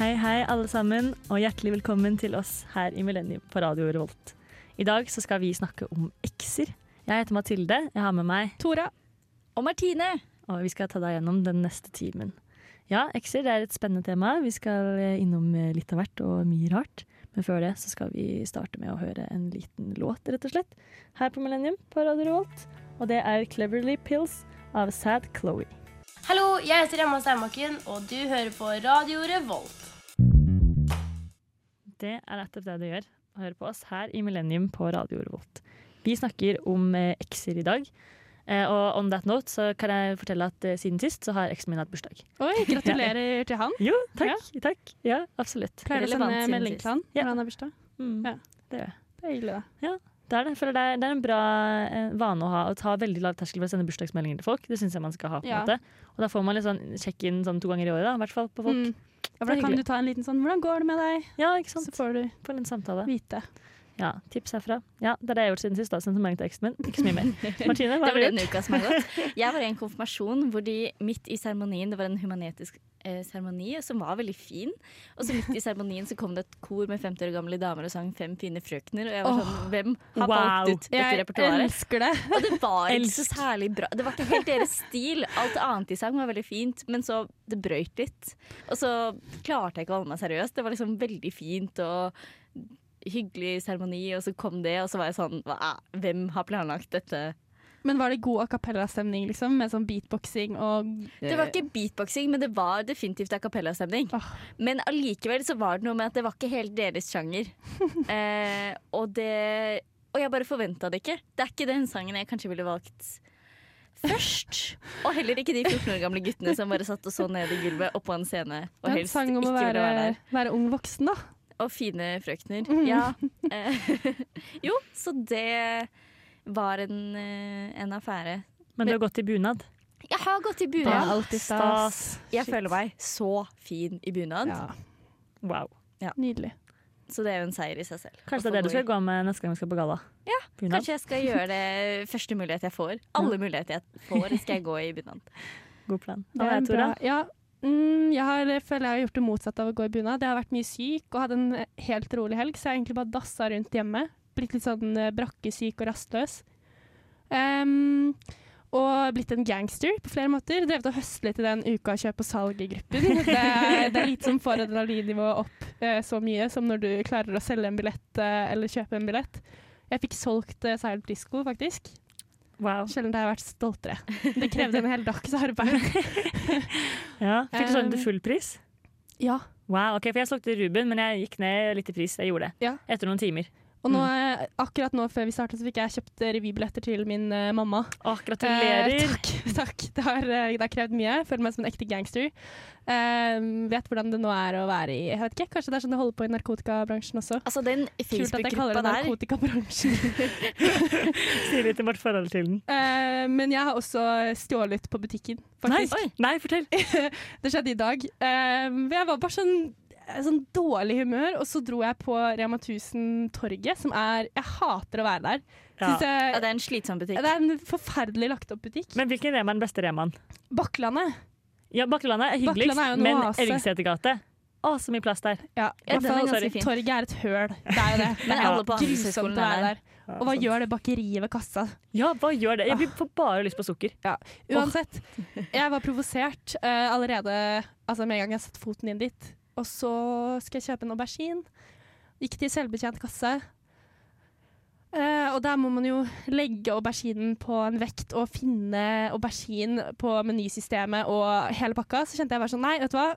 Hei, hei, alle sammen, og hjertelig velkommen til oss her i Millennium på Radio Revolt. I dag så skal vi snakke om ekser. Jeg heter Mathilde, jeg har med meg Tora. Og Martine. og vi skal ta deg gjennom den neste timen. Ja, ekser det er et spennende tema. Vi skal eh, innom eh, litt av hvert og mye rart. Men før det så skal vi starte med å høre en liten låt, rett og slett. Her på Millennium på Radio Revolt. Og det er 'Cleverly Pills' av Sad Chloé. Hallo, jeg heter Emma Steinbakken, og du hører på Radio Revolt. Det er nettopp det du gjør. Å høre på oss her i Millennium på Radio Revolt. Vi snakker om eh, ekser i dag. Eh, og on that note så kan jeg fortelle at eh, siden sist så har eksen min hatt bursdag. Oi, gratulerer til han. Jo, takk. takk. Ja, absolutt. Pleier du å sende melding til han Ja. når han har bursdag? Mm, Ja. Det gjør jeg. Det er hyggelig, da. Det er det. For det er, det er en bra vane å ha. Å ta veldig lav terskel for å sende bursdagsmeldinger til folk. Det syns jeg man skal ha. på en Ja. måte. Og da får man litt sånn check-in sånn to ganger i året, da, i hvert fall på folk. Mm. Ja, for da kan du ta en liten sånn 'Hvordan går det med deg?' Ja, ikke sant? Så får du på en samtale. vite. Ja, Tips herfra. Ja, Det er det jeg har gjort siden sist. da, Sendte melding til eksen min. Ikke så mye mer. Martine, hva Det har var du gjort? uka som har gått. Jeg var i en konfirmasjon hvor de midt i seremonien Det var en humanetisk eh, seremoni som var veldig fin. Og så midt i seremonien så kom det et kor med 50 år gamle damer og sang Fem fine frøkner. Og jeg var sånn Hvem har Wow. valgt ut dette Jeg repertoaret? elsker det. Og det var ikke så særlig bra. Det var ikke helt deres stil. Alt annet de sang var veldig fint, men så det brøyt litt. Og så klarte jeg ikke å holde meg seriøst. Det var liksom veldig fint og hyggelig seremoni, og så kom det, og så var jeg sånn hva, Hvem har planlagt dette? Men var det god a cappella-stemning, liksom? Med sånn beatboxing og Det var ikke beatboxing, men det var definitivt a cappella-stemning. Oh. Men allikevel så var det noe med at det var ikke helt deres sjanger. eh, og det Og jeg bare forventa det ikke. Det er ikke den sangen jeg kanskje ville valgt først. Og heller ikke de 14 år gamle guttene som bare satt og så ned i gulvet oppå en scene og helst ikke ville være der. være ung voksen, da. Og fine frøkner. Mhm. Ja. Eh, jo, så det var en, eh, en affære. Men du har gått i bunad. Jeg har gått i bunad. Jeg Shit. føler meg så fin i bunad. Ja, Wow. nydelig. Så det er jo en seier i seg selv. Kanskje det er det du skal gå med neste gang vi skal på galla? Ja, Bunad. Kanskje jeg skal gjøre det første mulighet jeg får. Alle muligheter jeg får, skal jeg gå i bunad. God plan. Det er en bra- Ja, mm, jeg har, føler jeg har gjort det motsatte av å gå i bunad. Jeg har vært mye syk og hadde en helt rolig helg, så jeg har egentlig bare dassa rundt hjemme. Blitt litt sånn eh, brakkesyk og rastløs. Um, og blitt en gangster på flere måter. Drevet og litt i den uka kjøp og salg-gruppen. Det, er- det er lite som får adrenalinnivået opp eh, så mye som når du klarer å selge en billett eh, eller kjøpe en billett. Jeg fikk solgt uh, Silent Disco, faktisk. Wow. Sjelden har jeg vært stoltere. Det krevde en hel dags arbeid. Ja. Fikk du sånn til full pris? Ja. Wow, ok, for Jeg solgte Ruben, men jeg gikk ned litt i pris. Jeg gjorde det. Ja. Etter noen timer. Og nå, eh, akkurat nå før vi startet, så fikk jeg kjøpt revybilletter til min uh, mamma. Åh, gratulerer! Eh, takk. takk. Det har, eh, det har krevd mye. Føler meg som en ekte gangster. Eh, vet hvordan det nå er å være i Jeg vet ikke, Kanskje det er sånn det holder på i narkotikabransjen også. Altså, den Kult at jeg kaller det der narkotikabransjen. Si litt om vårt forhold til den. Eh, men jeg har også stjålet på butikken, faktisk. Oi. Nei, fortell! Det skjedde i dag. Eh, jeg var bare sånn, sånn dårlig humør, og så dro jeg på Rema 1000-torget, som er Jeg hater å være der. Ja. Jeg, Ja, det er en slitsom butikk. det er en forferdelig lagt opp butikk. Men hvilken Rema er den beste Remaen? Bakklandet. Ja, Bakkelandet er hyggeligst, Bakkelandet er men oase. Elgsetergate Å, så mye plass der. Ja, Ja, den er ganske fin. torget er et høl. Det er jo det. Det Men er alle på grusomt å være er der. Og hva gjør det bakeriet ved kassa? Ja, hva gjør det? Jeg får bare lyst på sukker. Uansett, jeg var provosert uh, allerede altså med en gang jeg satte foten inn dit. Og så skal jeg kjøpe en aubergine. Gikk til selvbetjent kasse. Eh, og der må man jo legge auberginen på en vekt og finne aubergine på menysystemet og hele pakka. Så kjente jeg bare sånn Nei, vet du hva.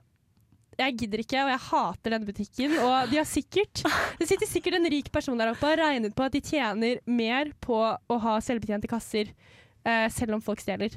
Jeg gidder ikke, og jeg hater denne butikken. Og de har sikkert Det sitter sikkert en rik person der oppe og har regnet på at de tjener mer på å ha selvbetjente kasser, eh, selv om folk stjeler.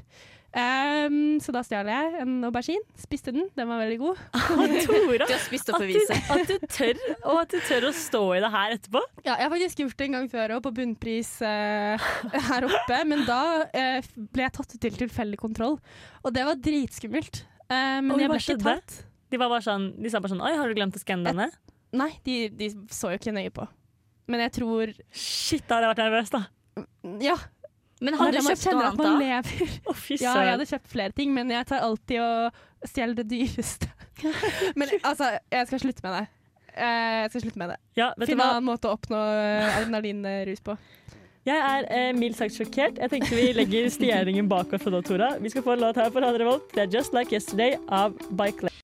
Ehm, så da stjal jeg en aubergine, spiste den, den var veldig god. Tora, Du har spist opp at beviset. at du tør, og at du tør å stå i det her etterpå. Ja, jeg har faktisk gjort det en gang før òg, på bunnpris uh, her oppe. Men da uh, ble jeg tatt ut til tilfeldig kontroll, og det var dritskummelt. Uh, men og jeg ble ikke tatt. De, var bare sånn, de sa bare sånn Oi, har du glemt å skanne denne? Nei, de, de så jo ikke nøye på. Men jeg tror Shit, da hadde jeg vært nervøs, da. Ja. Men har du kjøpt noe annet man da? lever. Ja, jeg hadde kjøpt flere ting, men jeg tar alltid og stjeler det dyreste. Men altså, jeg skal slutte med det. Eh, jeg skal slutte med det. Ja, vet du Finne en annen måte å oppnå eh, adrenalinrus på. Jeg er eh, mildt sagt sjokkert. Jeg tenkte vi legger stjeringen bak oss nå, Tora. Vi skal få en låt her på Radio Revolt. Det er Just Like Yesterday av Bike Lane.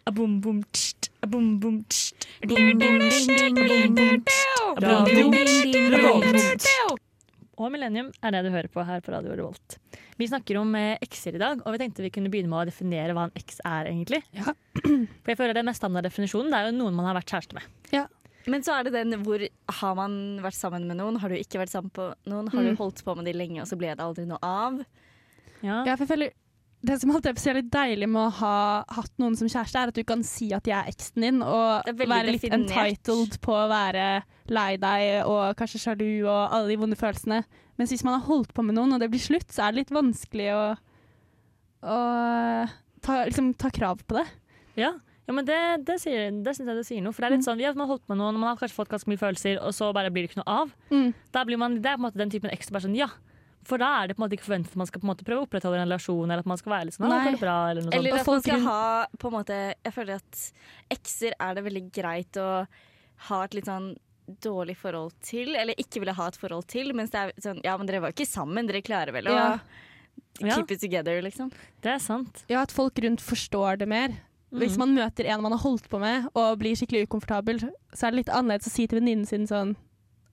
Og Millennium er det du hører på her på Radio Revolt. Vi snakker om eh, ekser i dag, og vi tenkte vi kunne begynne med å definere hva en eks er, egentlig. Ja. For jeg føler Den mest standarddefinisjonen det er jo noen man har vært kjæreste med. Men så er det den hvor har man vært sammen med noen, har du ikke vært sammen med noen, har Mm. du holdt på med de lenge, og så ble det aldri noe av. Ja. Ja, for jeg føler det som alltid er spesielt deilig med å ha hatt noen som kjæreste, er at du kan si at de er eksen din, og være litt definert. entitled på å være lei deg og kanskje sjalu og alle de vonde følelsene. Mens hvis man har holdt på med noen, og det blir slutt, så er det litt vanskelig å, å ta, liksom, ta krav på det. Ja, ja men det, det, sier, det syns jeg det sier noe. For det er litt sånn, ja, Man har holdt med noen, man har kanskje fått ganske mye følelser, og så bare blir det ikke noe av. Mm. Da blir man, det er på en måte den typen ekstra bare sånn, ja. For da er det på en måte ikke forventet at man skal på en måte prøve å opprettholde en relasjon, eller at man skal være litt sånn, Nei. går det bra, eller noe Eller sånt. at man skal ha på en måte Jeg føler at ekser er det veldig greit å ha et litt sånn dårlig forhold til, eller ikke ville ha et forhold til. Mens det er sånn Ja, men dere var jo ikke sammen, dere klarer vel å Ja. Keep it together, liksom. Det er sant. Ja, at folk rundt forstår det mer. Hvis Mhm. man møter en man har holdt på med, og blir skikkelig ukomfortabel, så er det litt annerledes å si til venninnen sin sånn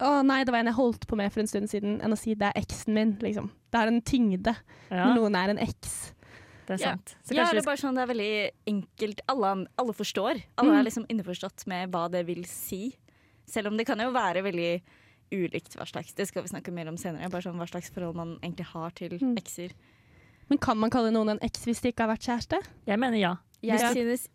Å nei, det var en jeg holdt på med for en stund siden, enn å si det er eksen min, liksom. Det har en tyngde Ja, når noen er en eks. det er Ja. sant. Så Ja, det er bare sånn det er veldig enkelt. Alle, alle forstår. Alle Mm. er liksom innforstått med hva det vil si. Selv om det kan jo være veldig ulikt hva slags Det skal vi snakke mer om senere. Bare sånn hva slags forhold man egentlig har til Mm. ekser. Men kan man kalle noen en eks hvis de ikke har vært kjæreste? Jeg mener ja. Jeg Ja. synes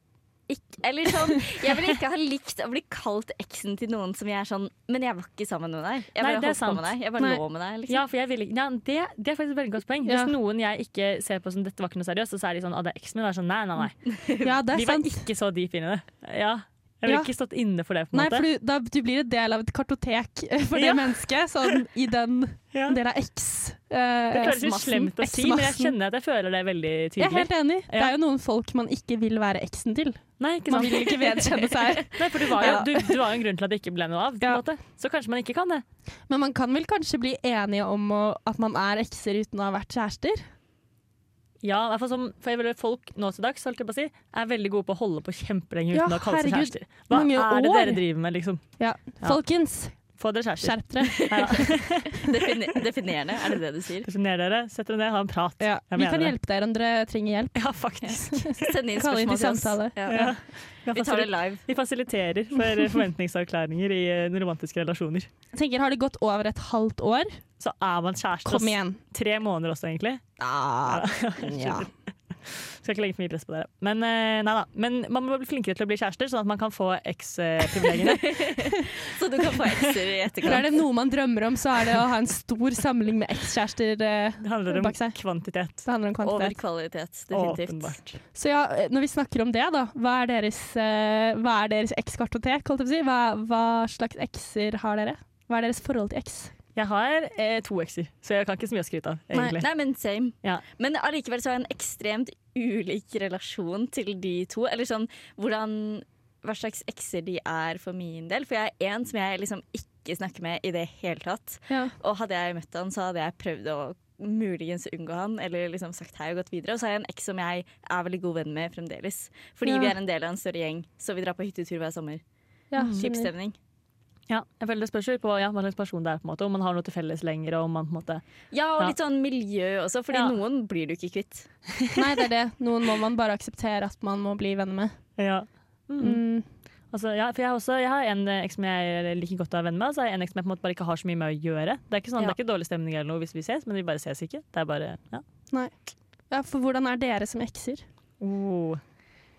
ikke Eller sånn Jeg ville ikke ha likt å bli kalt eksen til noen som jeg er sånn Men jeg var ikke sammen med deg. Jeg bare det holdt på med deg. Jeg bare Nei. lå med deg, liksom. Ja, for jeg vil ikke ja, det, det er faktisk et veldig godt poeng. Ja. Hvis noen jeg ikke ser på som dette var ikke noe seriøst, og så er de sånn Å, det er eksen min, da er sånn nei, nei, nei. Ja, det Vi er var sant. ikke så deep inn i det. Ja. Jeg ville Ja. ikke stått inne for det, på en Nei, måte. for du, da, du blir en del av et kartotek for for Ja. det mennesket, sånn i den Ja. del av X. Uh, Det føles litt slemt å si, men jeg kjenner at jeg føler det veldig tydelig. Jeg er helt enig. Det er jo noen folk man ikke vil være eksen til. Nei, Man vil ikke vedkjenne seg. Nei, for du var jo, Ja. du, du var jo en grunn til at det ikke ble noe av. Ja. Så kanskje man ikke kan det. Men man kan vel kanskje bli enige om å, at man er ekser uten å ha vært kjærester? Ja, i som, for jeg vil, Folk nå til dags holdt jeg på å si, er veldig gode på å holde på kjempelenge uten Ja, å kalle seg kjærester. Hva er det år. dere driver med, liksom? Ja. Ja. Folkens, Få dere kjærester. skjerp dere. Definerende, er det det du sier? Definer dere, sett dere ned, ha en prat. Ja. Vi kan det. hjelpe dere om dere trenger hjelp. Ja, faktisk. Send inn spørsmål til samtale. Ja. Ja. Vi tar det live. Vi fasiliterer for forventningsavklaringer i eh, romantiske relasjoner. Jeg tenker, Har det gått over et halvt år? Så er man kjærester. Kom igjen. Tre måneder også, egentlig. Ah, ja. Skal ikke legge for mye press på dere. Men, eh, nei da. Men man må bli flinkere til å bli kjærester, sånn at man kan få eks-privilegiene. Så du kan få ekser i For er det noe man drømmer om, så er det å ha en stor samling med ekskjærester. eh, Det handler om Bak seg. kvantitet. Det handler om Over kvantitet. kvalitet, definitivt. Åpenbart. Så ja, eh, når vi snakker om det, da. Hva er deres, eh, er deres ekskartotek? holdt jeg på å si? Hva, hva slags ekser har dere? Hva er deres forhold til eks? Jeg har eh, to ekser, så jeg kan ikke så mye å skryte av. Nei, Nei, men same. Ja. Men allikevel så har jeg en ekstremt ulik relasjon til de to. Eller sånn hvordan Hva slags ekser de er for min del. For jeg er en som jeg liksom ikke snakker med i det hele tatt. Ja. Og hadde jeg møtt han, så hadde jeg prøvd å muligens unngå han, eller liksom sagt hei og gått videre. Og så har jeg en eks som jeg er veldig god venn med fremdeles. Fordi Ja. vi er en del av en større gjeng, så vi drar på hyttetur hver sommer. Ja, Mm. Ja, jeg føler Det spørs jo på ja, hva slags person det er. på en måte Om man har noe til felles lenger. Og om man på en måte Ja, og Ja. litt sånn miljø også, fordi Ja. noen blir du ikke kvitt. Nei, det er det. Noen må man bare akseptere at man må bli venner med. Ja. Mm. Mm. Altså, ja, for jeg, har også, jeg har en eh, eks som jeg liker godt å være venn med, og så har jeg en eks som jeg på en måte bare ikke har så mye med å gjøre. Det er ikke sånn, Ja. det er ikke dårlig stemning eller noe hvis vi ses, men vi bare ses ikke. Det er bare, ja. Nei. Ja, for hvordan er dere som ekser? oh.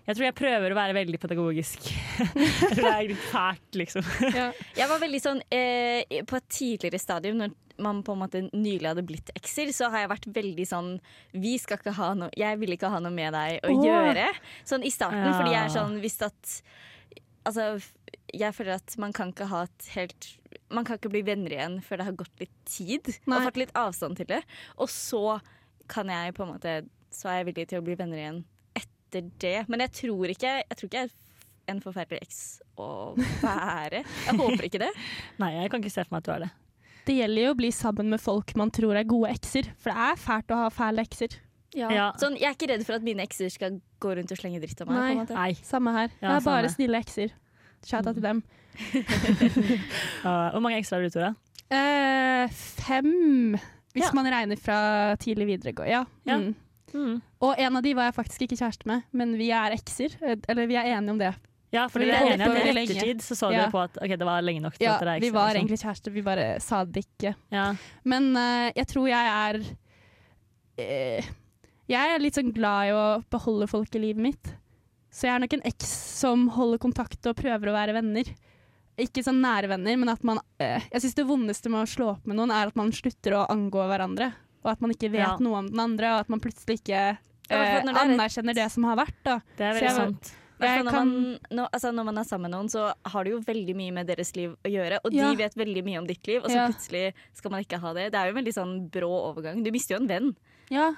Jeg tror jeg prøver å være veldig pedagogisk. jeg tror det er litt fælt, liksom. Ja. Jeg var veldig sånn eh, På et tidligere stadium, når man på en måte nylig hadde blitt ekser, så har jeg vært veldig sånn Vi skal ikke ha noe Jeg vil ikke ha noe med deg å oh. gjøre. Sånn i starten, Ja. fordi jeg er sånn Hvis at Altså, jeg føler at man kan ikke ha et helt Man kan ikke bli venner igjen før det har gått litt tid Nei. og fått litt avstand til det. Og så kan jeg på en måte Så er jeg villig til å bli venner igjen etter det. Men jeg tror ikke Jeg tror ikke jeg er en forferdelig eks å være. Jeg håper ikke det. Nei, jeg kan ikke se for meg at du er det. Det gjelder jo å bli sammen med folk man tror er gode ekser, for det er fælt å ha fæle ekser. Ja. Sånn, jeg er ikke redd for at mine ekser skal gå rundt og slenge dritt om meg. Nei. På en måte. Nei. Samme her. Ja, det er bare samme. snille ekser. Shout out til dem. Uh, hvor mange ekstra har du, Tora? Uh, fem, hvis Ja. man regner fra tidlig videregående. Ja. Ja. Mm. Mm. Og en av de var jeg faktisk ikke kjæreste med, men vi er ekser. Eller vi er enige om det. Ja, for Vi er enige om at i ettertid så så Ja. dere på at okay, det var lenge nok til Ja, at dere er vi var liksom. egentlig kjærester, vi bare sa det ikke. ja. Men uh, jeg tror jeg er uh, Jeg er litt sånn glad i å beholde folk i livet mitt. Så jeg er nok en eks som holder kontakt og prøver å være venner. Ikke sånn nære venner, men at man uh, Jeg syns det vondeste med å slå opp med noen, er at man slutter å angå hverandre. Og at man ikke vet Ja. noe om den andre, og at man plutselig ikke eh, det er anerkjenner det som har vært. Da. Det er veldig jeg- sant. Jeg når, kan- man, når, altså når man er sammen med noen, så har du jo veldig mye med deres liv å gjøre. Og Ja. de vet veldig mye om ditt liv, og så Ja. plutselig skal man ikke ha det. Det er jo en veldig sånn brå overgang. Du mister jo en venn. Ja,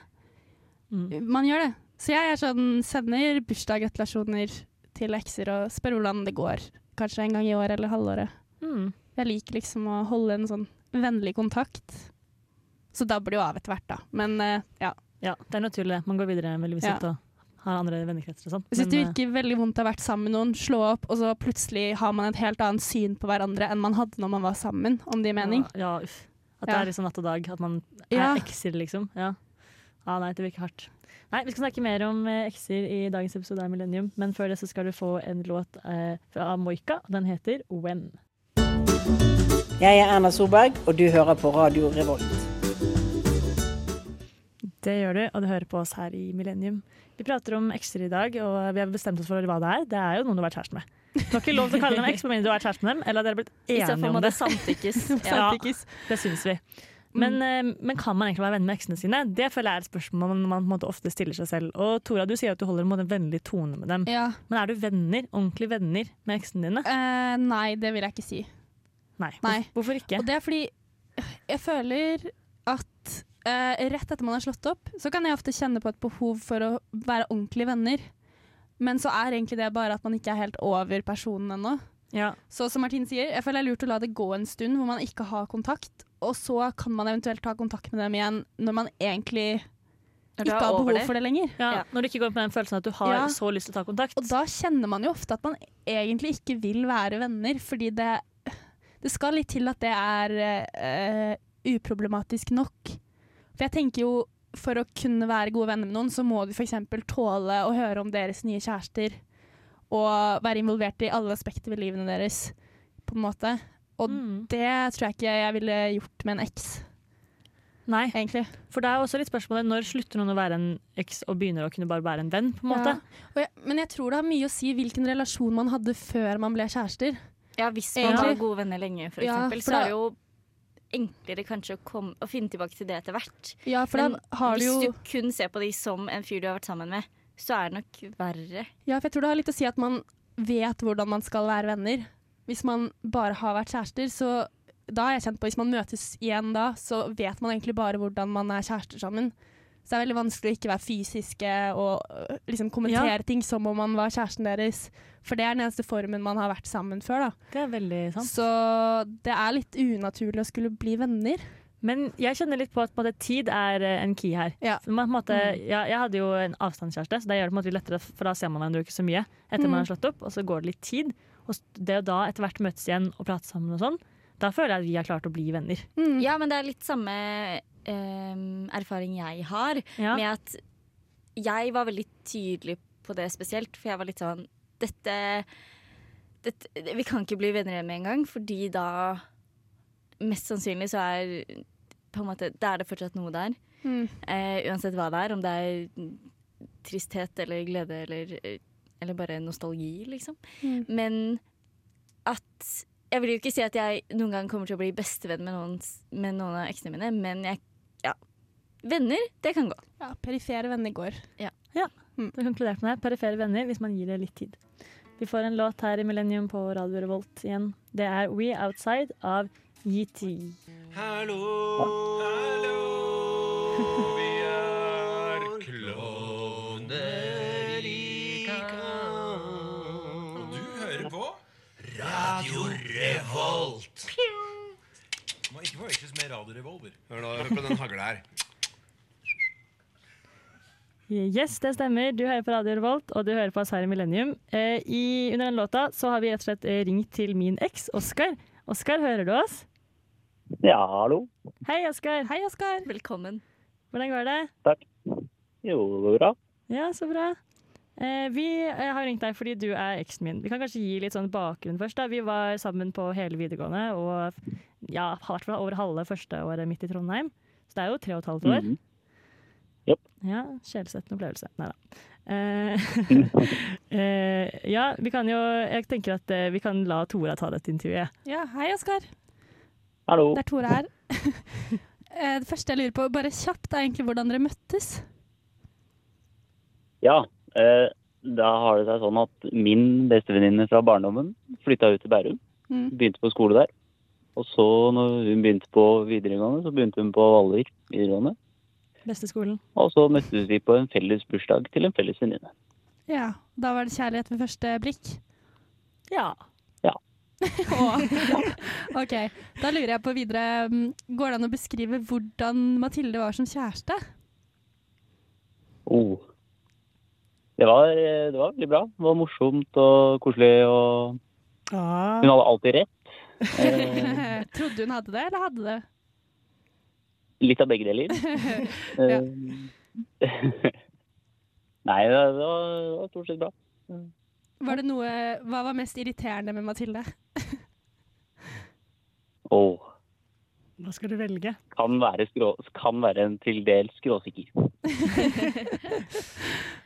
Mm. man gjør det. Så jeg er sånn, sender bursdagsgratulasjoner til ekser og spør hvordan det går. Kanskje en gang i året eller halvåret. Mm. Jeg liker liksom å holde en sånn vennlig kontakt. Så dabber det jo av etter hvert, da. Men eh, ja. Ja, det er naturlig. Man går videre med livet Ja. og har andre vennekretser og sånn. Jeg syns det virker veldig vondt å ha vært sammen med noen, slå opp, og så plutselig har man et helt annet syn på hverandre enn man hadde når man var sammen, om det gir mening. Ja, ja, uff. At Ja. det er liksom natt og dag. At man er Ja. ekser, liksom. Ja. ja, nei, det virker hardt. Nei, Vi skal snakke mer om eh, ekser i dagens episode av Millennium, men før det så skal du få en låt eh, fra Moika, den heter When. Jeg er Erna Solberg, og du hører på Radio Revolt. Det gjør du, og du hører på oss her i Millennium. Vi prater om ekser i dag, og vi har bestemt oss for hva det er. Det er jo noen du har vært kjæreste med. Du har ikke lov til å kalle dem eks, med mindre du har vært kjæreste med dem, eller at dere har blitt I så enige fall om må det. det samtykkes. Ja. Det syns vi. Men, eh, men kan man egentlig være venner med eksene sine? Det føler jeg er et spørsmål man, man ofte stiller seg selv. Og Tora, du sier at du holder en en vennlig tone med dem. Ja. Men er du venner, ordentlig venner med eksene dine? Uh, nei, det vil jeg ikke si. Nei. Nei. Hvorfor ikke? Og det er fordi jeg føler at eh, rett etter man har slått opp, så kan jeg ofte kjenne på et behov for å være ordentlige venner. Men så er egentlig det bare at man ikke er helt over personen ennå. Ja. Så som Martin sier, jeg føler det er lurt å la det gå en stund hvor man ikke har kontakt, og så kan man eventuelt ta kontakt med dem igjen når man egentlig ikke er har behov det. for det lenger. Ja, Ja. Når du ikke går på den følelsen at du har Ja. så lyst til å ta kontakt. Og da kjenner man jo ofte at man egentlig ikke vil være venner, fordi det, det skal litt til at det er uh, uproblematisk nok. For jeg tenker jo, for å kunne være gode venner med noen, så må du f.eks. tåle å høre om deres nye kjærester, og være involvert i alle aspekter ved livene deres, på en måte. Og Mm. det tror jeg ikke jeg ville gjort med en eks, Nei, egentlig. for det er også litt spørsmålet når slutter noen å være en eks og begynner å kunne bare være en venn, på en måte. Ja. Og jeg, men jeg tror det har mye å si hvilken relasjon man hadde før man ble kjærester. Ja, hvis man Egentlig. var gode venner lenge, for Ja, eksempel, for så er det jo enklere kanskje å, komme, å finne tilbake til det etter hvert. Ja, Men du hvis jo du kun ser på de som en fyr du har vært sammen med, så er det nok verre. Ja, for jeg tror det har litt å si at man vet hvordan man skal være venner. Hvis man bare har vært kjærester, så da har jeg kjent på Hvis man møtes igjen da, så vet man egentlig bare hvordan man er kjærester sammen. Så det er veldig vanskelig å ikke være fysiske og øh, liksom kommentere ting som om man var kjæresten deres. For det er den eneste formen man har vært sammen før. da. Det er veldig sant. Så det er litt unaturlig å skulle bli venner. Men jeg kjenner litt på at på en måte, tid er eh, en key her. Ja. Man, på en måte, Mm. ja, jeg hadde jo en avstandskjæreste, så det gjør det på en måte lettere, for da ser man hverandre ikke så mye etter Mm. man har slått opp, og så går det litt tid. Og det å da etter hvert møtes igjen og prate sammen og sånn, da føler jeg at vi har klart å bli venner. Mm. Ja, men det er litt samme em, erfaring jeg har, Ja. med at jeg var veldig tydelig på det spesielt, for jeg var litt sånn dette, dette Vi kan ikke bli venner med en gang, fordi da Mest sannsynlig så er på en måte, Da er det fortsatt noe der. Mm. Eh, uansett hva det er. Om det er tristhet eller glede eller, eller bare nostalgi, liksom. Mm. Men at Jeg vil jo ikke si at jeg noen gang kommer til å bli bestevenn med noen, med noen av eksene mine, men jeg. Venner, det kan gå. Ja, Perifere venner går. Ja. ja. Mm. Du konkluderte med perifere venner hvis man gir det litt tid. Vi får en låt her i Millennium på Radio Revolt igjen. Det er We Outside av YT. Hallo, hallo, vi er kloner i kamp. Og du hører på Radio Revolt. Man må ikke få forveksles med radiorevolver. Hør nå, hør på den hagla her. Yes, det stemmer. Du hører på Radio Revolt, og du hører på Asari Millennium. Eh, i, under den låta så har vi rett og slett eh, ringt til min eks, Oskar. Oskar, hører du oss? Ja, hallo. Hei, Oskar. Hei, Oskar. Velkommen. Hvordan går det? Takk. Jo, det går bra. Ja, så bra. Eh, vi eh, har ringt deg fordi du er eksen min. Vi kan kanskje gi litt sånn bakgrunn først. da. Vi var sammen på hele videregående og ja, over halve første året midt i Trondheim. Så det er jo tre og et halvt år. Mhm. Ja, Sjelsettende opplevelse. Nei da. Uh, eh, ja, vi kan jo Jeg tenker at uh, vi kan la Tora ta dette intervjuet. Ja, hei, Oskar. Hallo. Det er Tora her. Eh, det første jeg lurer på, bare kjapt, er egentlig hvordan dere møttes. Ja, eh, da har det seg sånn at min bestevenninne fra barndommen flytta ut til Bærum. Mm. Begynte på skole der. Og så når hun begynte på videregående, så begynte hun på Valvik videregående. Beste skolen. Og så møttes vi på en felles bursdag til en felles venninne. Ja, Da var det kjærlighet ved første blikk. Ja. Ja. OK, da lurer jeg på videre. mm, Går det an å beskrive hvordan Mathilde var som kjæreste? Oh. Det var, det var veldig bra. Det var morsomt og koselig, og Ah. hun hadde alltid rett. Eh, Trodde hun hadde det, eller hadde det? Litt av begge deler. Ja. Eh, Nei, det var, det var stort sett bra. Var det noe, Hva var mest irriterende med Mathilde? oh. Hva skal du velge? kan være, skrå, kan være en til dels skråsikker.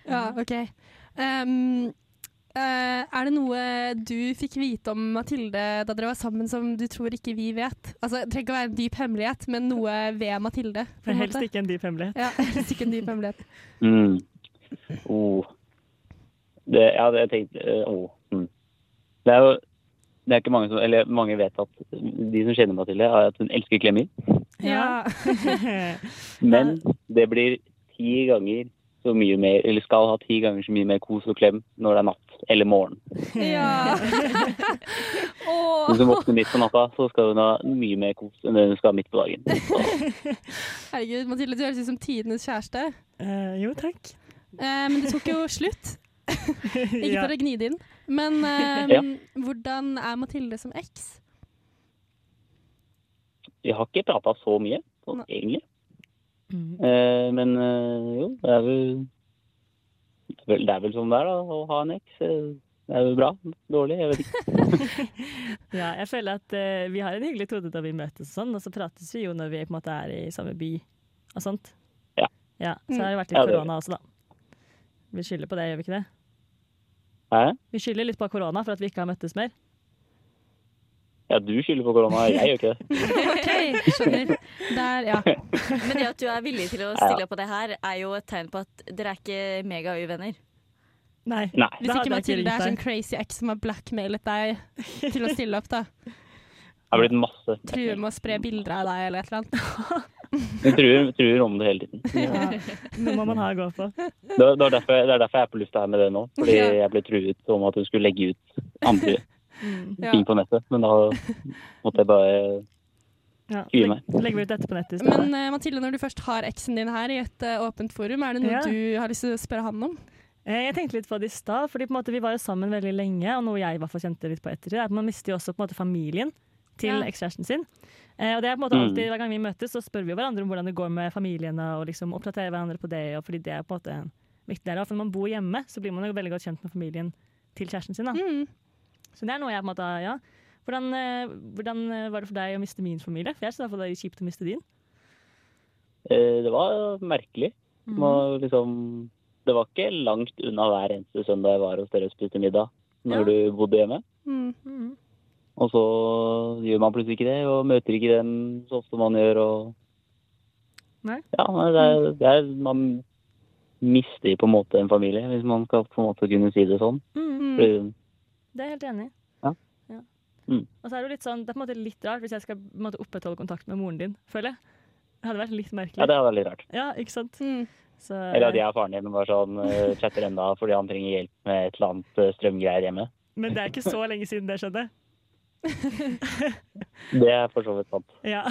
Ja, OK. Um, er det noe du fikk vite om Mathilde da dere var sammen som du tror ikke vi vet? Altså, Det trenger ikke å være en dyp hemmelighet, men noe ved Mathilde. For helst måte. ikke en dyp hemmelighet. Ja, helst ikke en dyp hemmelighet. Mm. Oh. Det, ja, det jeg tenkte eh, oh. mm. Det er jo det er ikke mange som Eller mange vet at de som kjenner Mathilde, er at hun elsker klemmer. Ja. Men det blir ti ganger så mye mer Eller skal ha ti ganger så mye mer kos og klem når det er natt eller morgen. ja. Hvis hun våkner midt på natta, så skal hun ha mye mer kos enn det hun skal ha midt på dagen. Herregud, Mathilde, du høres ut som tidenes kjæreste. Uh, jo, takk. Uh, men det tok jo slutt. Ikke Ja. for å gni det inn. Men eh, Ja. hvordan er Mathilde som eks? Vi har ikke prata så mye, sånn, egentlig. Mm. Eh, men eh, jo, det er vel det er vel, sånn det er, da, å ha en eks. Eh, Det er jo bra. Dårlig, jeg vet ikke. Ja, jeg føler at vi har en hyggelig tone da vi møtes og sånn, og så prates vi jo når vi på en måte er i samme by og sånt. Ja. ja så har det vært litt Ja, korona også, da. Vi skylder på det, gjør vi ikke det? Hæ? Vi skylder litt på korona for at vi ikke har møttes mer. Ja, du skylder på korona, jeg gjør ikke det. OK, skjønner. Der, ja. Men det at du er villig til å stille opp på det her, er jo et tegn på at dere er ikke megauvenner. Nei. Nei. Hvis ikke Mathilde er sånn crazy ex som har blackmailet deg til å stille opp, da. Det har blitt masse. Truer med å spre bilder av deg eller et eller annet. Hun truer, truer om det hele tiden. Ja, nå må man ha å gå på. Det, det, er derfor, det er derfor jeg er på lufta her med det nå. Fordi Ja. jeg ble truet om at hun skulle legge ut andre Ja. ting på nettet. Men da måtte jeg bare Ja, meg. legger vi ut dette på nettet i. Men uh, Mathilde, når du først har eksen din her i et uh, åpent forum, er det noe Ja. du har lyst til å spørre han om? Eh, Jeg tenkte litt på det i stad, fordi måte vi var jo sammen veldig lenge, og noe jeg i hvert fall kjente litt på etter, er at man mister jo også på en måte familien til Ja. ekskjæresten sin. Eh, og det er på en måte Mm. alltid, Hver gang vi møtes, så spør vi jo hverandre om hvordan det går med familiene, og liksom oppdaterer hverandre på det, og fordi det er på en måte viktig der. av For når man bor hjemme, så blir man jo veldig godt kjent med familien til kjæresten sin. da. Mm. Så det er noe jeg på en måte, ja. Hvordan, eh, hvordan eh, var det for deg å miste min familie? For jeg hvert det er kjipt å miste din. eh, Det var merkelig. Mm. Liksom, det var ikke langt unna hver eneste søndag jeg var hos dere og spiste middag når Ja. du bodde hjemme. Mm. Mm. Og så gjør man plutselig ikke det, og møter ikke dem så ofte man gjør. Og... Nei. Ja, men det er, det er, man mister på en måte en familie, hvis man skal på en måte kunne si det sånn. Mhm. Mm. Fordi, Det er jeg helt enig i. Ja. Ja. Mm. Og så er det jo litt sånn, det er på en måte litt rart hvis jeg skal på en måte, opprettholde kontakt med moren din, føler jeg. Det hadde vært litt merkelig. ja, det hadde vært litt rart. Ja, ikke sant? Mm. Så, Eller at jeg og faren din bare sånn eh, chatter enda fordi han trenger hjelp med et eller annet eh, strømgreier hjemme. Men det er ikke så lenge siden det skjedde. Det er for så vidt sant. Ja.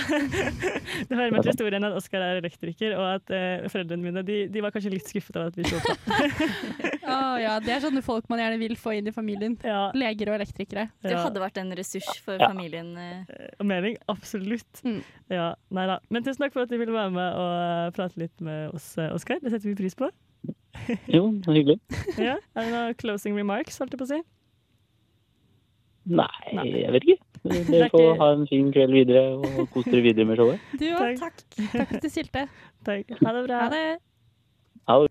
Det hører med til historien at Oskar er elektriker, og at eh, foreldrene mine de, de var kanskje litt skuffet over at vi så på. Å ja, det er sånne folk man gjerne vil få inn i familien. Ja, Leger og elektrikere. Du hadde vært en ressurs for Ja. familien. eh. Og mening, absolutt. Mm. Ja, nei da. Men tusen takk for at du ville være med og eh, prate litt med oss, eh, Oskar. Det setter vi pris på. Jo, det er hyggelig. Ja. Er det noen closing remarks, holdt jeg på å si? Nei, Nei. jeg vet ikke. er Dere får ha en fin kveld videre og kos dere videre med showet. Du òg, Takk. takk. Takk til at. Takk. Ha det bra. Ha det.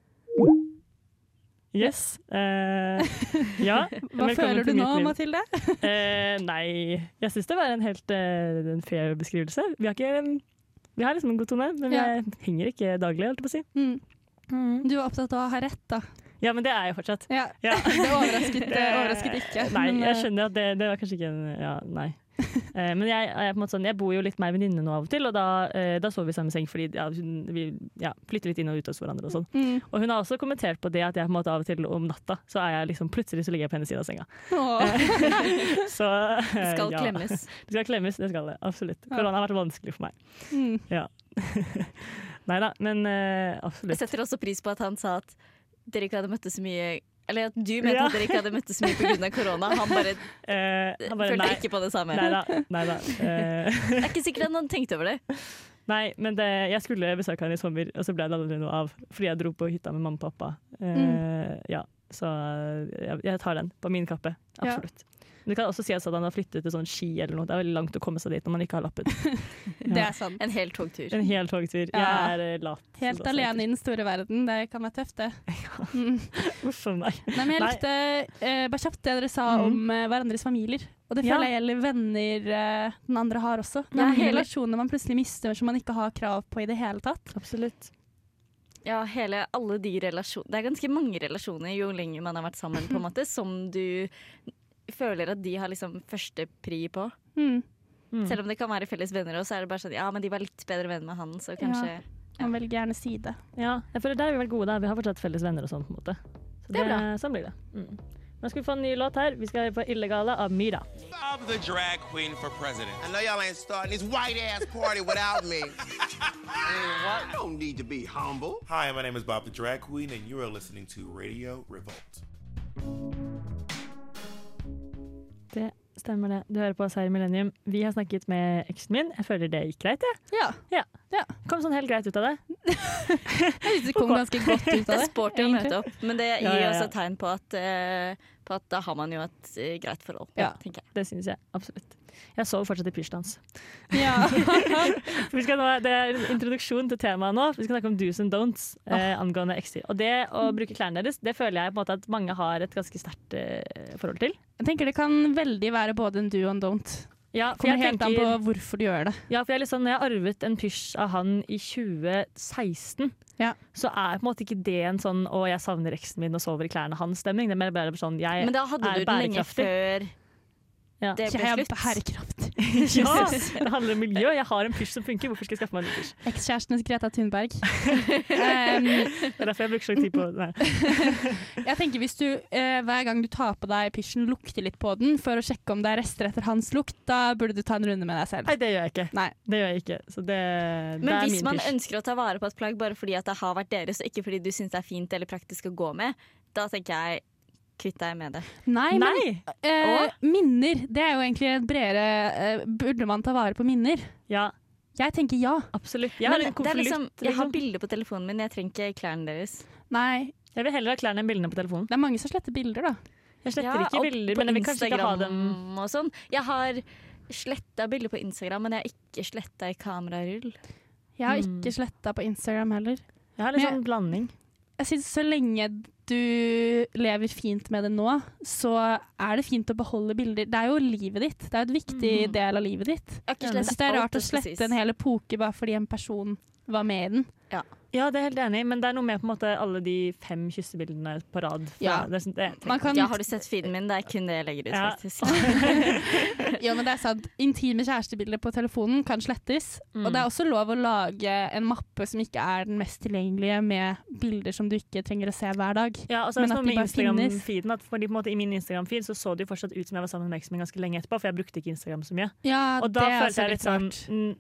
Yes. Eh, ja. Hva Velkommen føler du nå, liv. Mathilde? Eh, nei, jeg syns det var en helt uh, en fair beskrivelse. Vi har ikke vi har liksom en god tone, men Ja. jeg henger ikke daglig, holdt jeg på å si. Mm. Du er opptatt av å ha rett, da. Ja, men det er jeg fortsatt. Ja. Ja. Det overrasket, det overrasket ikke. Nei, men, jeg eh, skjønner at det, det var kanskje ikke en Ja, nei. Uh, men jeg, jeg, på en måte sånn, jeg bor jo litt mer venninne nå av og til, og da, uh, da sover vi i samme seng fordi ja, hun, vi ja, flytter litt inn og ut hos hverandre og sånn. Mm. Og hun har også kommentert på det at jeg på en måte av og til om natta så er jeg liksom plutselig så ligger jeg på hennes side av senga. Så Det eh, skal ja. klemmes. Det skal klemmes, det skal det. Absolutt. Ja. Korona har vært vanskelig for meg. Mm. Nei da, men absolutt. Jeg setter også pris på at han sa at dere ikke hadde møttes så mye Eller at du mente Ja. at dere ikke hadde møttes så mye pga. korona. Han bare, uh, han bare, følte nei, ikke på det samme. nei da. Nei da. Uh. Det er ikke sikkert han hadde tenkt over det. Nei, men det, jeg skulle besøke han i sommer, og så ble det aldri noe av. Fordi jeg dro på hytta med mamma og pappa. Uh, Mm. Ja, Så eh, jeg, jeg tar den på min kappe. Ja. Absolutt. Men det kan også si at han har flyttet til sånn Ski eller noe. Det er veldig langt å komme seg dit når man ikke har lappen. Det er sant. En hel togtur. En hel togtur. Ja. Jeg er eh, lat. Helt alene i den store verden. Det kan være tøft, det. Mm. Uff a meg. Nei, men jeg likte eh, bare kjapt det dere sa mm. om eh, hverandres familier. Og det Ja. føler jeg gjelder venner eh, den andre har også. Det er hele- relasjoner man plutselig mister som man ikke har krav på i det hele tatt. Absolutt. Ja, hele, alle de relasjonene Det er ganske mange relasjoner jo lenger man har vært sammen, på en måte, som du føler at de har liksom første pri på. Mm. Mm. Selv om det kan være felles venner, og så er det bare sånn Ja, men de var litt bedre venn med han, så kanskje Man velger gjerne side. Ja, jeg føler der er vi vært gode. Der. Vi har fortsatt felles venner og sånn. på en måte. Så Det er bra. Sånn blir det. Mm. Nå skal vi få en ny låt her. Vi skal høre på 'Illegale' av Myra. I'm the drag queen for president. I know y'all ain't starting this white ass party without me. I don't need to be humble. Hi, my name is Bob the Drag Queen, and you are listening to Radio Revolt. Det stemmer det. Du hører på oss her i Millennium. Vi har snakket med eksen min. Jeg føler det gikk greit. Jeg. Ja. Kom sånn helt greit ut av det. Jeg synes det kom ganske godt ut Det av er det. sporty å møte opp, men det gir Ja, ja, ja. også et tegn på at, uh, på at da har man jo et uh, greit forhold, Ja. Det syns jeg absolutt. Jeg sover fortsatt i pysjdans. Ja. Vi skal nå, det er en introduksjon til temaet nå. Vi skal snakke om do's and don'ts eh, angående ekser. Og det å bruke klærne deres, det føler jeg på en måte at mange har et ganske sterkt eh, forhold til. Jeg tenker det kan veldig være både en do og en don't. Ja, for Kommer jeg helt an på hvorfor du gjør det. ja, for jeg liksom, når jeg arvet en pysj av han i 2016, Ja. så er på en måte ikke det en sånn 'å, jeg savner eksen min og sover i klærne hans'-stemning. Det er mer bare sånn jeg Men da hadde er du den lenge bærekraftig. før Ja. det ble Jeg slutt. bærekraft. ja, det handler om miljø. Jeg har en pysj som funker. Hvorfor skal jeg skaffe meg en ny pysj? Ekskjæresten Greta Thunberg. um, Det er derfor jeg bruker så lang tid på det. jeg tenker Hvis du eh, hver gang du tar på deg pysjen, lukter litt på den for å sjekke om det er rester etter hans lukt, da burde du ta en runde med deg selv. Nei, det gjør jeg ikke. Nei. Det gjør jeg ikke. Så det, det Men er hvis min man pysj. ønsker å ta vare på et plagg bare fordi at det har vært deres, og ikke fordi du syns det er fint eller praktisk å gå med, da tenker jeg kvitt deg med det. Nei, men eh, minner, det er jo egentlig et bredere eh, Burde man ta vare på minner? Ja, Jeg tenker ja. absolutt. Jeg Men har en det er konvolutt. liksom, jeg har liksom. bilder på telefonen min, jeg trenger ikke klærne deres. Nei, Jeg vil heller ha klærne enn bildene på telefonen. det er mange som sletter bilder, da. Jeg sletter Ja, ikke bilder, men jeg vil kanskje ikke ha dem og sånn. Jeg har sletta bilder på Instagram, men jeg har ikke sletta i kamerarull. Jeg har Mm. ikke sletta på Instagram heller. Jeg har litt Men- sånn blanding. Jeg synes Så lenge du lever fint med det nå, så er det fint å beholde bilder. Det er jo livet ditt. Det er jo et viktig mm. del av livet ditt. Jeg synes det er rart å slette en hel epoke bare fordi en person var med i den. Ja, det er helt enig men det er noe med på en måte alle de fem kyssebildene på rad. Ja. Det, det, Man kan, Ja, har du sett feeden min? Det er kun det jeg legger ut, Ja. faktisk. ja, men det er sant. Intime kjærestebilder på telefonen kan slettes. Mm. Og det er også lov å lage en mappe som ikke er den mest tilgjengelige, med bilder som du ikke trenger å se hver dag. Ja, og så er Men det at sånn de med bare finnes. Instagram-feeden at fordi, på en måte, I min Instagram-feed så så det jo fortsatt ut som jeg var sammen med eksen min ganske lenge etterpå, for jeg brukte ikke Instagram så mye. Ja, Og da det følte jeg litt sånn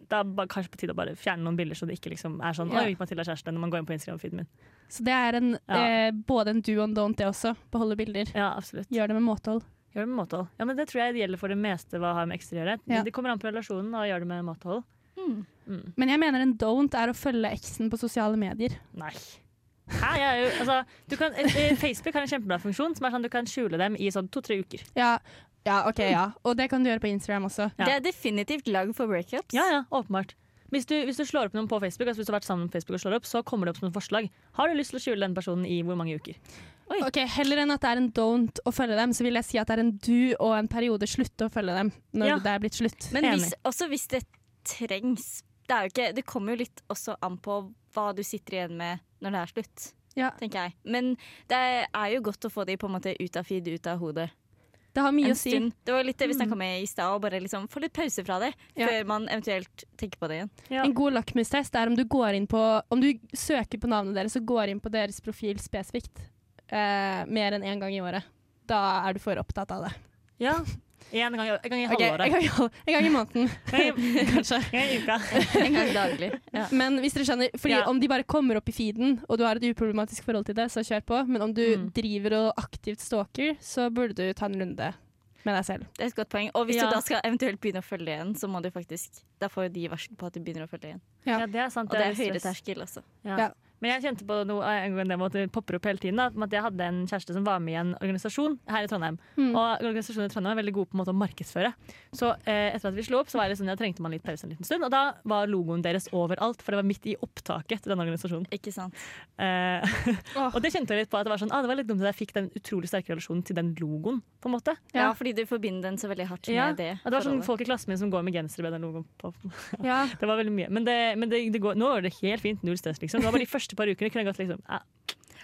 Da er det kanskje på tide å bare fjerne noen bilder, så det ikke liksom er sånn Ja. Oi, Mathilde er kjæreste, når man går inn på Instagram-feeden min. Så det er en, Ja. eh, både en do and don't, det også. Beholde bilder. Ja, absolutt. Gjør det med måtehold. Gjør det med måtehold. Ja, men det tror jeg det gjelder for det meste hva har med ekser å gjøre. Ja. Det kommer an på relasjonen, og gjør det med måtehold. Mm. Mm. Men jeg mener en don't er å følge eksen på sosiale medier. Nei. Hæ, jo, altså, du kan, eh, Facebook har en kjempebra funksjon som er sånn du kan skjule dem i sånn to-tre uker. Ja, ja, OK, ja. Og det kan du gjøre på Instagram også. Ja. Det er definitivt lag for breakups. Ja, ja, åpenbart. Hvis du, hvis du slår opp noen på Facebook, altså hvis du har vært sammen med Facebook og slår opp, så kommer det opp som et forslag. Har du lyst til å skjule den personen i hvor mange uker? Ok, Heller enn at det er en don't å følge dem, så vil jeg si at det er en du og en periode slutte å følge dem når Ja. det er blitt slutt. Men hvis, også hvis det trengs det, er jo ikke, det kommer jo litt også an på hva du sitter igjen med når det er slutt. Ja. tenker jeg. Men det er jo godt å få de på en måte ut av feed, ut av hodet. Det har mye En å si. stund. Det var litt det vi Mm. snakka med i stad, å bare liksom få litt pause fra det Ja. før man eventuelt tenker på det igjen. Ja. En god lakmustest er om du går inn på Om du søker på navnet deres og går inn på deres profil spesifikt eh, mer enn én gang i året. Da er du for opptatt av det. Ja. En gang, en gang i en, halvåret. gang en gang i måneden, kanskje. En gang i uka. En gang daglig. Ja. Men hvis dere skjønner, fordi Ja. om de bare kommer opp i feeden, og du har et uproblematisk forhold til det, så kjør på. Men om du Mm. driver og aktivt stalker, så burde du ta en runde med deg selv. Det er et godt poeng. Og hvis Ja. du da skal eventuelt begynne å følge igjen, så må du faktisk Da får jo de varsel på at du begynner å følge igjen. Ja. Ja, det er sant. Og det er er høyere terskel også. Ja. Ja. Men jeg kjente på noe en gang det popper opp hele tiden. Da, at jeg hadde en kjæreste som var med i en organisasjon her i Trondheim. Mm. Og organisasjonen i Trondheim er veldig god på en måte å markedsføre. Så eh, etter at vi slo opp, så var det sånn, jeg trengte man litt pause en liten stund. Og da var logoen deres overalt, for det var midt i opptaket til denne organisasjonen. Ikke sant? Eh, og det kjente jeg litt på at det var sånn, ah, det var litt dumt at jeg fikk den utrolig sterke relasjonen til den logoen. på en måte. Ja, Ja. fordi du forbinder den så veldig hardt Ja, med det. Og det var sånn folk i klassen min som går med genser med den logoen på. Ja. Det var veldig mye. Men, det, men det, det går, nå går det helt fint. Null stress, liksom. Det var bare de første par ukene kunne jeg gått liksom ja,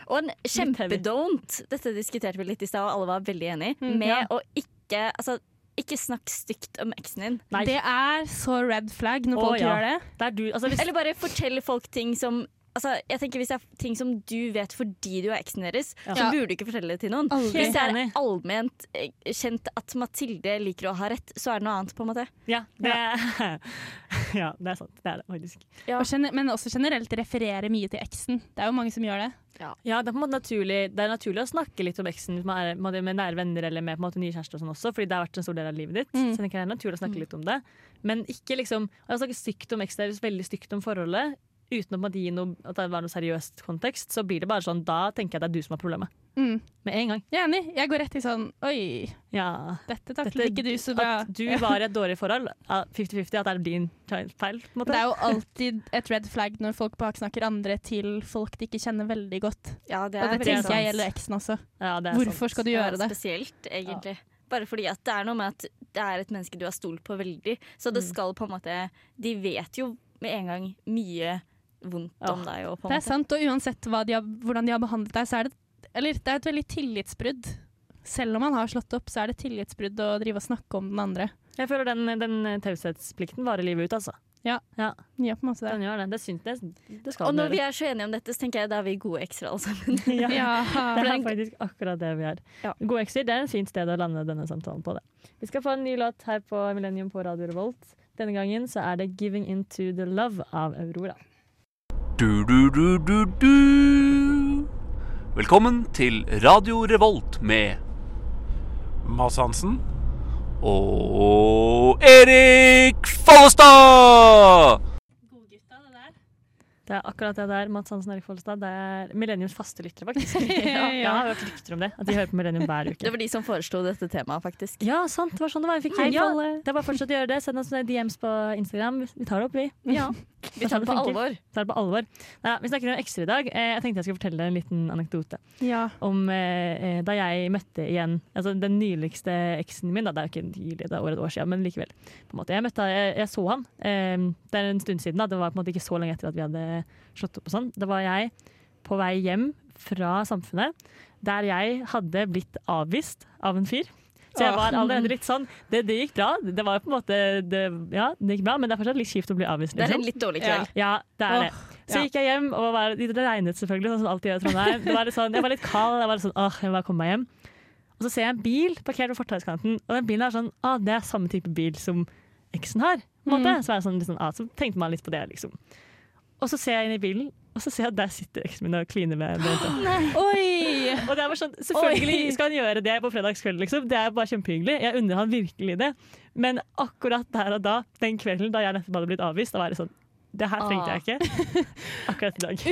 Og en kjempedon't, dette diskuterte vi litt i stad, og alle var veldig enig, Mm, med ja. å ikke Altså, ikke snakk stygt om eksen din. Nei. Det er så red flag når folk folk ja. gjør det. Det er du, altså hvis, Eller bare fortell folk ting som Altså, jeg tenker Hvis det er ting som du vet fordi du er eksen deres, Ja. så burde du ikke fortelle det til noen. Aldri. Hvis det er allment eh, kjent at Mathilde liker å ha rett, så er det noe annet, på en måte. Ja, det, ja, det er sant. Det er det faktisk. Ja. Og gener men også generelt referere mye til eksen. Det er jo mange som gjør det. Ja, det er på en måte naturlig Det er naturlig å snakke litt om eksen er med, med nære venner eller med på en måte nye kjærester og sånn også, fordi det har vært en stor del av livet ditt. Mm. Så det er naturlig å snakke litt om det. Men ikke liksom Jeg har snakket stygt om eksen deres, veldig stygt om forholdet, uten å gi noe, at det var noe seriøst kontekst, så blir det bare sånn Da tenker jeg det er du som har problemet. Mm. Med en gang. Jeg er enig. Jeg går rett i sånn Oi, Ja. dette taklet ikke du så bra. At du var i et dårlig forhold, 50-50, at det er din feil. på en måte. Det er jo alltid et red flag når folk baksnakker andre til folk de ikke kjenner veldig godt. Ja, det Og det tenker sant. jeg gjelder eksen også. Ja, det er Hvorfor sant. skal du gjøre det? Spesielt, egentlig. Bare fordi at det er noe med at det er et menneske du har stolt på veldig. Så det Mm. skal på en måte De vet jo med en gang mye vondt om deg. Og på Det er måte. sant, og uansett hva de har, hvordan de har behandlet deg, så er det Eller det er et veldig tillitsbrudd. Selv om man har slått opp, så er det tillitsbrudd å drive og snakke om den andre. Jeg føler den, den taushetsplikten varer livet ut, altså. Ja. ja. Ja, på en måte Den gjør det. Det, syns, det, det skal Og når vi er så enige om dette, så tenker jeg da er vi gode ekser alle sammen. ja. Ja. Det er faktisk akkurat det vi er. Ja. Gode ekser det er en fint sted å lande denne samtalen på. det. Vi skal få en ny låt her på Millennium på Radio Revolt. Denne gangen så er det 'Giving Into The Love' av Aurora. Du, du, du, du, du. Velkommen til Radio Revolt med Mads Hansen. og Erik Follestad! Godgutta, det der. Det er akkurat det der. Mats Hansen og Erik Follestad. Det er Millenniums faste lyttere, faktisk. Ja. Jeg har hørt rykter om det. At de hører på Millennium hver uke. Det var de som foreslo dette temaet, faktisk. Ja, sant. Det var sånn det var. Jeg fikk Hei, ja, Det er bare å fortsette å gjøre det. Send oss DMs på Instagram. Vi tar det opp, vi. Ja. Vi tar det på alvor. tar det på alvor. Ja, vi snakker om ekser i dag. Eh, Jeg tenkte jeg skulle fortelle en liten anekdote. Ja. Om eh, eh, da jeg møtte igjen altså den nyligste eksen min. Da. Det er jo ikke nylig, det er over et år siden, men likevel. På en måte. Jeg, møtte, jeg, jeg så han. Eh, det er en stund siden. Da. Det var på en måte ikke så lenge etter at vi hadde slått opp og sånn. Da var jeg på vei hjem fra Samfunnet, der jeg hadde blitt avvist av en fyr. Så jeg var allerede litt sånn Det, det gikk bra. Det var på en måte det, Ja, det gikk bra, men det er fortsatt litt kjipt å bli avvist. Det er liksom. en litt dårlig kveld. Ja, det er det. Så gikk jeg hjem, og var, det regnet selvfølgelig, sånn som alltid gjør i Trondheim. Det var litt sånn, jeg var litt kald, jeg var litt sånn, åh, jeg må bare komme meg hjem. Og så ser jeg en bil parkert på fortauskanten, og den bilen er sånn, ah, det er samme type bil som eksen har. På en måte. Så, var jeg sånn, sånn, ah, så tenkte man litt på det, liksom. Og så ser jeg inn i bilen, og så ser jeg at der sitter eksen min og kliner med en. Oi! Og det er bare sånn, Selvfølgelig skal han gjøre det på fredagskveld, liksom. Det er bare kjempehyggelig. Jeg unner han virkelig det. Men akkurat der og da, den kvelden da jeg nettopp hadde blitt avvist, da var det sånn Det her trengte jeg ikke akkurat i dag.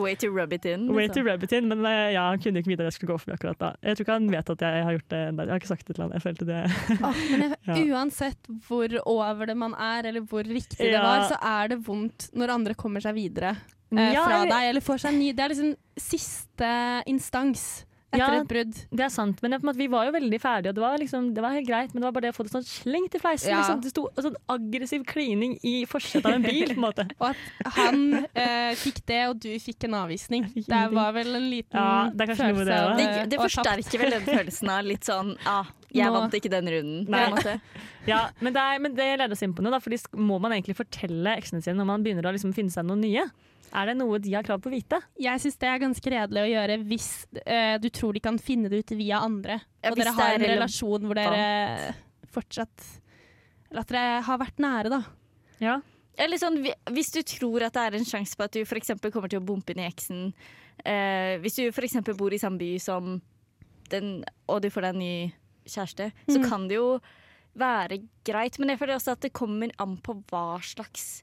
Way to rub it in. Way liksom. to rub it in, men eh, ja, han kunne ikke vite at jeg skulle gå for meg akkurat da. Jeg tror ikke han vet at jeg har gjort det ennå. Jeg har ikke sagt det til han. Jeg følte det Åh, men jeg, Ja. uansett hvor over det man er, eller hvor riktig det var, så er det vondt når andre kommer seg videre eh, Ja, fra deg, eller får seg ny Det er liksom siste instans etter Ja, et brudd. Det er sant, men det, på en måte, vi var jo veldig ferdige, og det var, liksom, det var helt greit, men det var bare det å få det sånn slengt i fleisen. Ja. Liksom. Det sto sånn aggressiv klining i forsetet av en bil, på en måte. Og at han eh, fikk det, og du fikk en avvisning. Det var vel en liten Ja, det følelse det av. Det, eh, det forsterker vel den følelsen av litt sånn ah, jeg Nå- vant ikke den runden. Ja, men det, er, men det leder oss inn på noe, da, fordi må man egentlig fortelle eksene sine når man begynner å liksom finne seg noen nye? Er det noe de har krav på å vite? Jeg syns det er ganske redelig å gjøre hvis uh, du tror de kan finne det ut via andre. Ja, og dere har en relasjon hvor dere fortsatt Eller at dere har vært nære, da. Ja. Eller sånn, hvis du tror at det er en sjanse på at du eksempel kommer til å bumpe inn i eksen Uh, Hvis du eksempel bor i samme by som den, og du får deg en ny kjæreste, så Mm. kan det jo være greit. Men jeg føler også at det kommer an på hva slags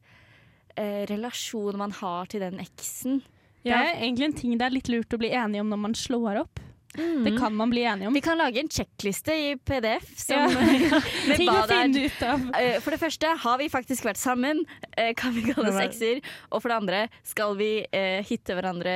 eh, relasjon man har til den eksen. Det er egentlig en ting det er litt lurt å bli enige om når man slår opp. Det kan man bli enige om. Vi kan lage en sjekkliste i PDF som, Ja. Ting å finne ut av. Eh, For det første, har vi faktisk vært sammen? Eh, Kan vi kalle oss ekser? Og for det andre, skal vi eh, hitte hverandre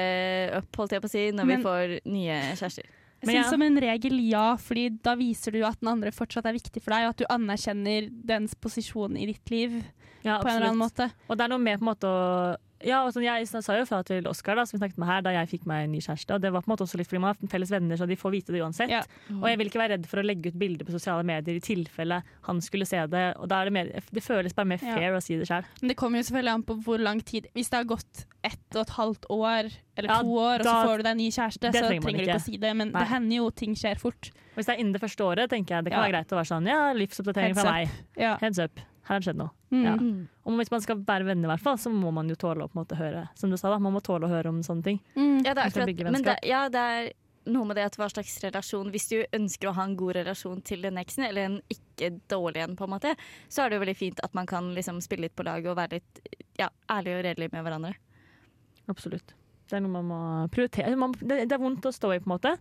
opp, holdt jeg på å si, når Men- vi får nye kjærester? Jeg Men synes ja. som en regel ja, fordi da viser du at den andre fortsatt er viktig for deg, og at du anerkjenner dens posisjon i ditt liv Ja, på en eller annen måte. Og det er noe med på en måte å ja, og sånn, Jeg sa jo fra til Oskar, da, som vi snakket med her, da jeg fikk meg en ny kjæreste. Og det var på en måte også litt fordi man har felles venner, så de får vite det uansett. Ja. Og jeg vil ikke være redd for å legge ut bilder på sosiale medier i tilfelle han skulle se det. Og da er det, mer, det føles bare mer Ja. fair å si det sjøl. Men det kommer jo selvfølgelig an på hvor lang tid Hvis det har gått ett og et halvt år eller Ja, to år, og så får du deg en ny kjæreste, så trenger trenger du ikke. å si det. Men Nei. det hender jo ting skjer fort. Hvis det er innen det første året, tenker jeg det kan Ja. være greit å være sånn ja, livsoppdatering fra meg. Ja. Heads up. Her har det skjedd noe. Mm. Ja. Og hvis man skal være venner, i hvert fall, så må man jo tåle å på en måte høre Som du sa, da, man må tåle å høre om sånne ting. Mm. Ja, det er akkurat, men det, ja, det er noe med det at hva slags relasjon Hvis du ønsker å ha en god relasjon til den eksen, eller en ikke dårlig en, på en måte, så er det jo veldig fint at man kan liksom spille litt på lag og være litt ja, ærlig og redelig med hverandre. Absolutt. Det er noe man må prioritere. Det, det er vondt å stå i, på en måte.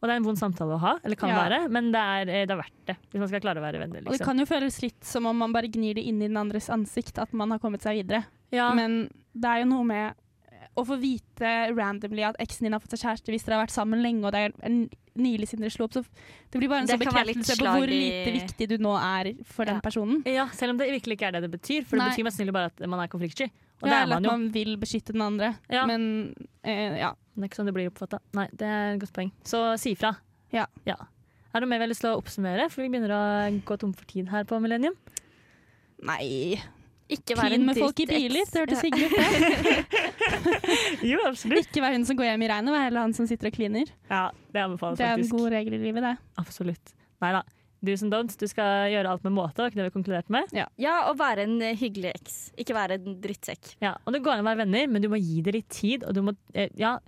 Og det er en vond samtale å ha, eller kan Ja. være, men det er, eh, det er verdt det. Hvis man skal klare å være venner. Og det Liksom. kan jo føles litt som om man bare gnir det inn i den andres ansikt, at man har kommet seg videre. Ja. Men det er jo noe med å få vite randomly at eksen din har fått seg kjæreste hvis dere har vært sammen lenge og det er en nylig siden dere slo opp. Så det blir bare en sånn kan bekreftelse på hvor lite viktig du nå er for den personen. ja, selv om det virkelig ikke er det det betyr. For Nei. det betyr mest sannsynlig bare at man er konfliktsky. Og Ja, det er eller man at man vil beskytte den andre. Ja. Men eh, ja. Det er ikke sånn det blir oppfatta. Nei, det er et godt poeng. Så si ifra. Ja. Er det noe mer vi har lyst til å oppsummere? For vi begynner å gå tom for tid her på Millennium. Nei. Ikke være Klin en med folk i biler, det hørtes Ja. hyggelig ut. Jo, absolutt. Ikke være hun som går hjem i regnet, vær heller han som sitter og kliner. Ja, det anbefales Det er en god regel i livet, det. Absolutt. Nei da. Do's and don'ts. Du skal gjøre alt med måte, var ikke det vi konkluderte med? Ja, og være en eh, hyggelig eks. Ikke være en drittsekk. Ja, og Det går an å være venner, men du må gi det litt tid. Og du må eh, ja,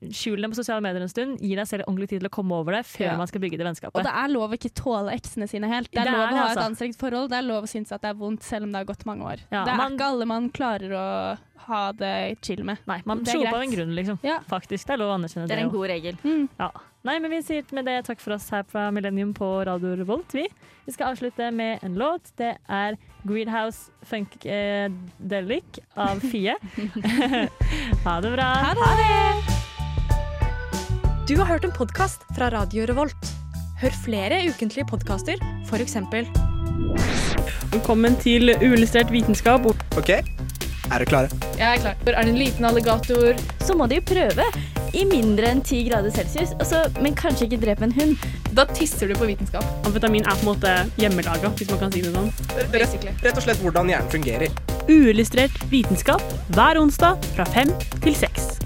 skjule dem på sosiale medier en stund. Gi deg selv ordentlig tid til å komme over det før Ja. man skal bygge det vennskapet. Og det er lov å ikke tåle eksene sine helt. Det er, Det er lov å ha ha et altså. anstrengt forhold. Det er lov å synes at det er vondt selv om det har gått mange år. Ja, det er man- ikke alle man klarer å ha det chill med. Nei, man slo på av en grunn, liksom. Ja. Faktisk. Det er lov å anerkjenne Det det. er en god regel. Mm. Ja. Nei, men vi sier med det takk for oss her fra Millennium på Radio Revolt. Vi, vi skal avslutte med en låt. Det er Greenhouse Funkadelic av Fie. ha det bra. Ha det! Du har hørt en podkast fra Radio Revolt. Hør flere ukentlige podkaster, f.eks. Velkommen til uillustrert vitenskap. OK, er dere klare? Jeg er klar. Er det en liten alligator? Så må de jo prøve. I mindre enn 10 grader celsius. Altså, men kanskje ikke drepe en hund. Da tisser du på vitenskap. Amfetamin er på en måte hjemmelaga, hvis man kan si det sånn. Basically. Rett og slett hvordan hjernen fungerer. Uillustrert vitenskap hver onsdag fra fem til seks.